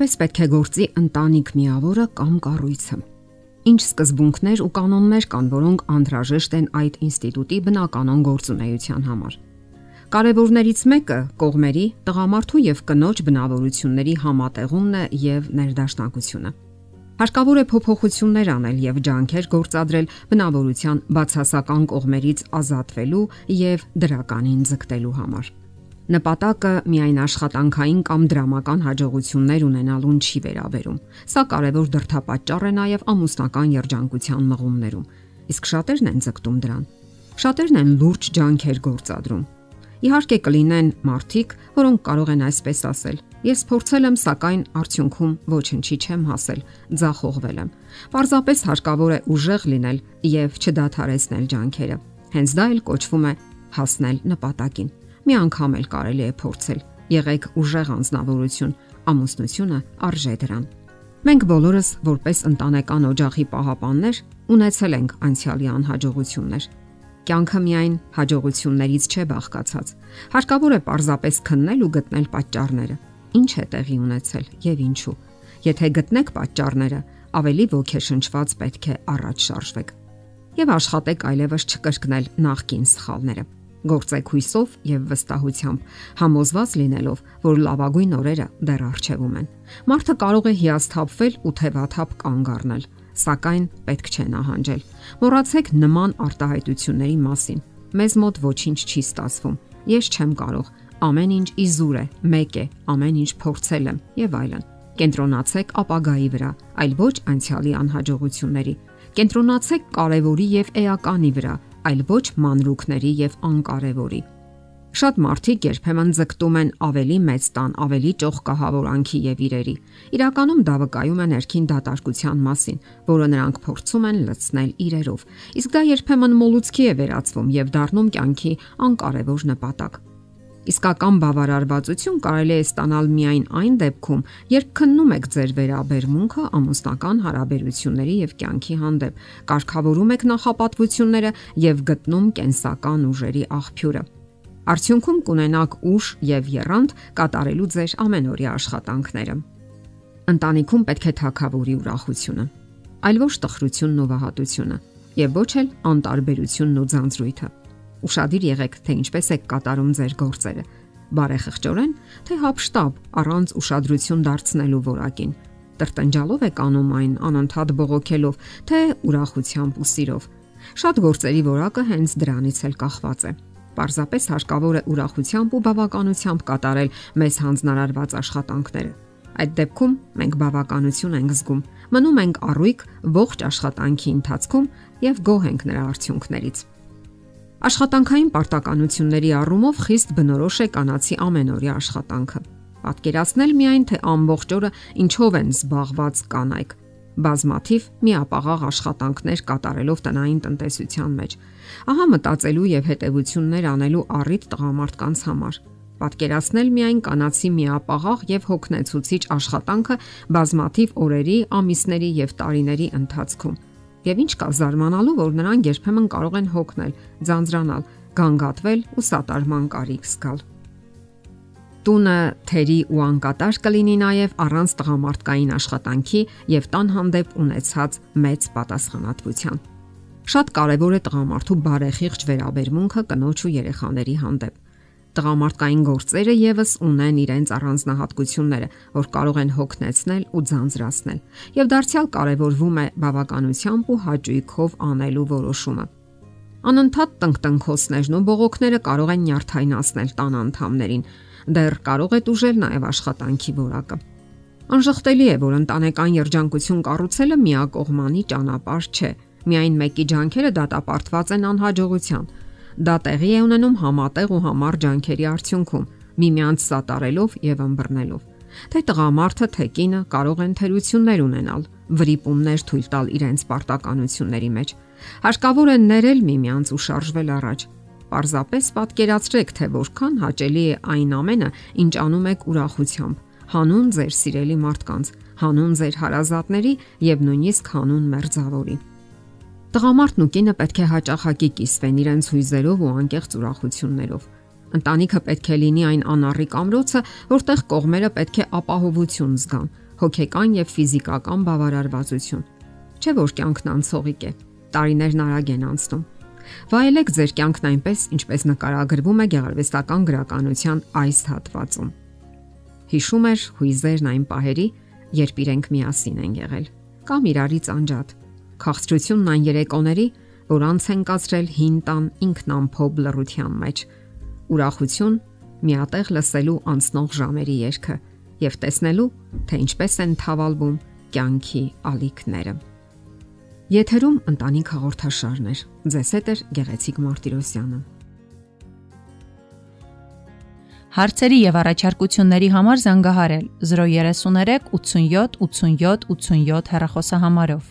Ինչպես պետք է գործի ընտանիք միավորը կամ կառույցը։ Ինչ սկզբունքներ ու կանոններ կան, որոնք անհրաժեշտ են այդ ինստիտուտի բնականon գործունեության համար։ Կարևորներից մեկը կողմերի, տղամարդու եւ կնոջ բնավորությունների համատեղումն է եւ ներդաշնակությունը։ Հարկավոր է փոփոխություններ անել եւ ջանքեր գործադրել բնավորության բացասական կողմերից ազատվելու եւ դրականին ձգտելու համար։ Նպատակը միայն աշխատանքային կամ դրամական հաջողություններ ունենալուն չի վերաբերում։ Սա կարևոր դրթապաճառ է նաև ամուսնական երջանկության մղումներում։ Իսկ շատերն են ձգտում դրան։ Շատերն են լուրջ ջանքեր գործադրում։ Իհարկե կլինեն մարդիկ, որոնք կարող են այսպես ասել. Ես փորձել եմ, սակայն արդյունքում ոչնչի չեմ հասել, ձախողվել եմ։ Պարզապես հարկավոր է ուժեղ լինել եւ չդադարեցնել ջանքերը։ Հենց դա էլ կոչվում է հասնել նպատակին մի անգամ էլ կարելի է փորձել։ Եղեք ուժեղ անznավորություն, ամուսնությունը արժե դրան։ Մենք բոլորս որպես ընտանեկան օջախի պահապաններ ունեցել ենք անցյալի անհաջողություններ։ Կյանքը միայն հաջողություններից չէ բաղկացած։ Հարկավոր է պարզապես քննել ու գտնել պատճառները։ Ինչ է տեղի ունեցել եւ ինչու։ Եթե գտնեք պատճառները, ավելի ոգեշնչված պետք է առաջ շարժվեք եւ աշխատեք այլևս չկրկնել նախկին սխալները գործեք հույսով եւ վստահությամբ, համոզված լինելով, որ լավագույն օրերը դեռ առջևում են։ Մարդը կարող է հիասթափվել ու թևաթափ կանգ առնել, սակայն պետք չէ նահանջել։ Մոռացեք նման արտահայտությունների մասին։ Մեզ մոտ ոչինչ չի ստացվում։ Ես չեմ կարող։ Ամեն ինչ իզուր է, մեկ է, ամեն ինչ փորձել եմ եւ այլն։ Կենտրոնացեք ապագայի վրա, այլ ոչ անցյալի անհաջողությունների։ Կենտրոնացեք կարևորի եւ էականի վրա, այլ ոչ մանրուքների եւ անկարևորի։ Շատ մարդիկ երբեմն ձգտում են ավելի մեծ տան, ավելի ճոխկահավորանքի եւ իրերի։ Իրականում դա վկայում է ներքին դատարկության մասին, որը նրանք փորձում են լցնել իրերով։ Իսկ դա երբեմն մոլուցքի է վերածվում եւ դառնում կյանքի անկարևոր նպատակ։ Իսկական բավարարվածություն կարելի է ստանալ միայն այն դեպքում, երբ քննում եք ձեր վերաբերմունքը ամուսնական հարաբերությունների եւ կյանքի հանդեպ, կարգավորում եք նախապատվությունները եւ գտնում կենսական ուժերի աղբյուրը։ Արդյունքում կունենաք ուժ եւ երանգ կատարելու ձեր ամենօրյա աշխատանքները։ Ընտանիքում պետք է թակավորի ուրախությունը, այլ ոչ տխրությունն ու վհատությունը, եւ ոչ էլ անտարբերությունն ու ձանձրույթը Ուշադիր եղեք, թե ինչպես եք կատարում ձեր գործերը։ Բարեխղճորեն, թե հապշտապ առանց ուշադրություն դարձնելու որակին։ Տրտնջալով եք անում այն անընդհատ բողոքելով, թե ուրախությամբ ու սիրով։ Շատ գործերի որակը հենց դրանից էլ կախված է։ Պարզապես հարկավոր է ուրախությամբ ու բավականությամբ կատարել մեզ հանձնարարված աշխատանքները։ Այդ դեպքում մենք բավականություն ենք զգում, մնում ենք առույգ ողջ աշխատանքի ընթացքում եւ գոհ ենք նրա արդյունքներից։ Աշխատանքային պարտականությունների առումով խիստ բնորոշ է կանացի ամենօրյա աշխատանքը։ Պատկերացնել միայն թե ամբողջ օրը ինչով են զբաղված կանայք բազմաթիվ միապաղաղ աշխատանքներ կատարելով տնային տնտեսության մեջ։ Ահա մտածելու եւ հետեւություններ անելու առիթ տղամարդկանց համար։ Պատկերացնել միայն կանացի միապաղաղ եւ հոգնեցուցիչ աշխատանքը բազմաթիվ օրերի, ամիսների եւ տարիների ընթացքում Եվ ինչ կա զարմանալու, որ նրանք երբեմն կարող են հոգնել, ձանձրանալ, գանգատվել ու սատարման կարիք զգալ։ Տունը թերի ու անկատար կլինի նաև առանց տղամարդկային աշխատանքի եւ տան հանդեպ ունեցած մեծ պատասխանատվության։ Շատ կարևոր է տղամարդու բարեխիղճ վերաբերմունքը կնոջ ու երեխաների հանդեպ Տղամարդկային գործերը եւս ունեն իրենց առանձնահատկությունները, որ կարող են հոգնեցնել ու ձանձրացնել, եւ դարձյալ կարեւորվում է բավականությամբ ու հաճույքով անելու որոշումը։ Անընդհատ տնկտնքոցներն ու բողոքները կարող են նյարդայնացնել տան անդամներին, դեռ կարող է դուժել նաեւ աշխատանքի որակը։ Անժխտելի է, որ ընտանեկան երջանկություն կառուցելը միակողմանի ճանապարհ չէ։ Միայն մեկի ջանքերը դատապարտված են անհաջողության Դա տեղի է ունենում համատեղ ու համառ ջանքերի արդյունքում, միմյանց սատարելով եւ ըմբռնելով։ Թե տղամարդը, թե կինը կարող են թերություններ ունենալ, վրիպումներ թույլ տալ իրենց պարտականությունների մեջ։ Հարկավոր է ներել միմյանց ու շարժվել առաջ։ Պարզապես պատկերացրեք, թե որքան հաճելի է այն ամենը, ինչ անում եք ուրախությամբ, հանուն ձեր սիրելի մարդկանց, հանուն ձեր հարազատների եւ նույնիսկ հանուն մերձավորի։ Տղամարդն ու կինը պետք է հաճախակի կիսվեն իրենց հույզերով ու անկեղծ ուրախություններով։ Ընտանիքը պետք է լինի այն անառիկ ամրոցը, որտեղ կողմերը պետք է ապահովություն զգան, հոգեկան եւ ֆիզիկական բավարարվածություն։ Չէ որ կյանքն անցողիկ է։ Տարիներն արագ են անցնում։ Վայելեք ձեր կյանքն այնպես, ինչպես նկարագրվում է գեղարվեստական գրականության այս հատվածում։ Հիշում էր հույզերն այն պահերի, երբ իրենք միասին են եղել, կամ իրարից անջատ։ Քաղցրությունն այն երեկոների, որ անց են կացրել հին տան ինքնամփոփ լռության մեջ։ Ուրախություն միատեղ լսելու անցնող ժամերի երգը եւ տեսնելու, թե ինչպես են թավալվում կյանքի ալիքները։ Եթերում ընտանիք հաղորդաշարներ։ Ձեզ հետ է Գեղեցիկ Մարտիրոսյանը։ Հարցերի եւ առաջարկությունների համար զանգահարել 033 87 87 87 հեռախոսահամարով։